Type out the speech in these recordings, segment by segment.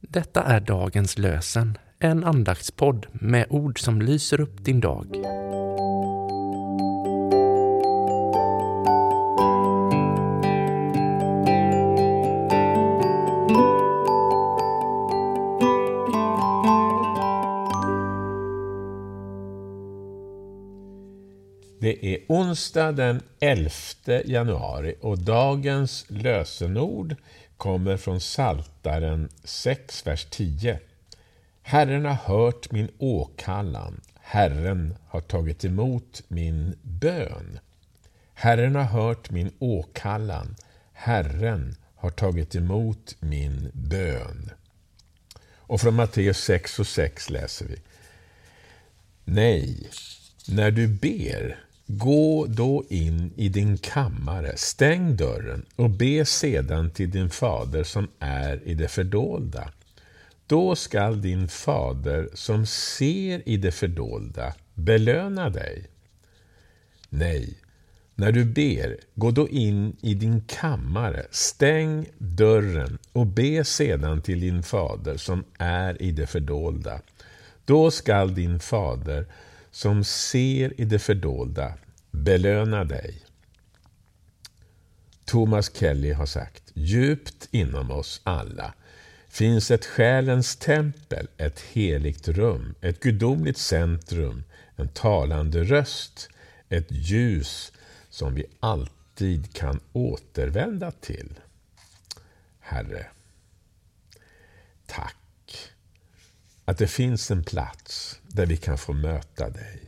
Detta är dagens lösen, en andaktspodd med ord som lyser upp din dag. Det är onsdag den 11 januari och dagens lösenord kommer från Saltaren 6, vers 10. Herren har hört min åkallan, Herren har tagit emot min bön. Herren har hört min åkallan, Herren har tagit emot min bön. Och från Matteus 6 och 6 läser vi. Nej, när du ber, gå då in i din kammare, stäng dörren och be sedan till din fader som är i det fördolda. Då skall din fader som ser i det fördolda belöna dig. Nej, när du ber, gå då in i din kammare, stäng dörren och be sedan till din fader som är i det fördolda. Då skall din fader som ser i det fördolda belöna dig. Thomas Kelly har sagt, djupt inom oss alla finns ett själens tempel, ett heligt rum, ett gudomligt centrum, en talande röst, ett ljus som vi alltid kan återvända till. Herre, tack att det finns en plats där vi kan få möta dig.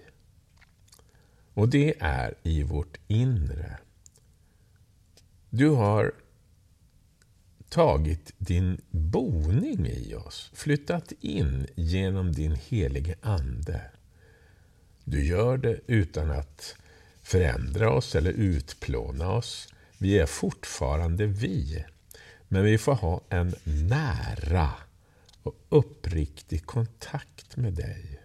Och det är i vårt inre. Du har tagit din boning i oss, flyttat in genom din helige Ande. Du gör det utan att förändra oss eller utplåna oss. Vi är fortfarande vi, men vi får ha en nära och uppriktig kontakt med dig.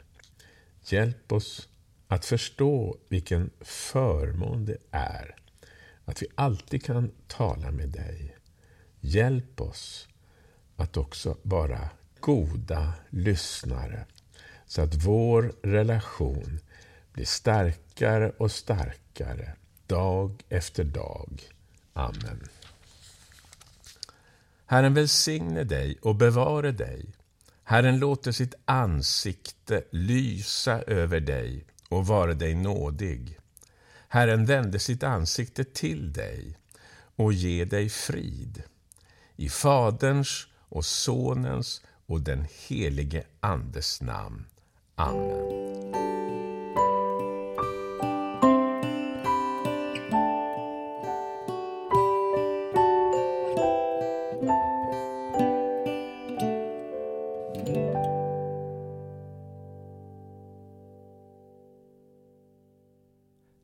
Hjälp oss att förstå vilken förmån det är att vi alltid kan tala med dig. Hjälp oss att också vara goda lyssnare så att vår relation blir starkare och starkare dag efter dag. Amen. Herren välsigne dig och bevare dig. Herren låter sitt ansikte lysa över dig och vare dig nådig. Herren vände sitt ansikte till dig och ge dig frid. I Faderns och Sonens och den helige Andes namn. Amen.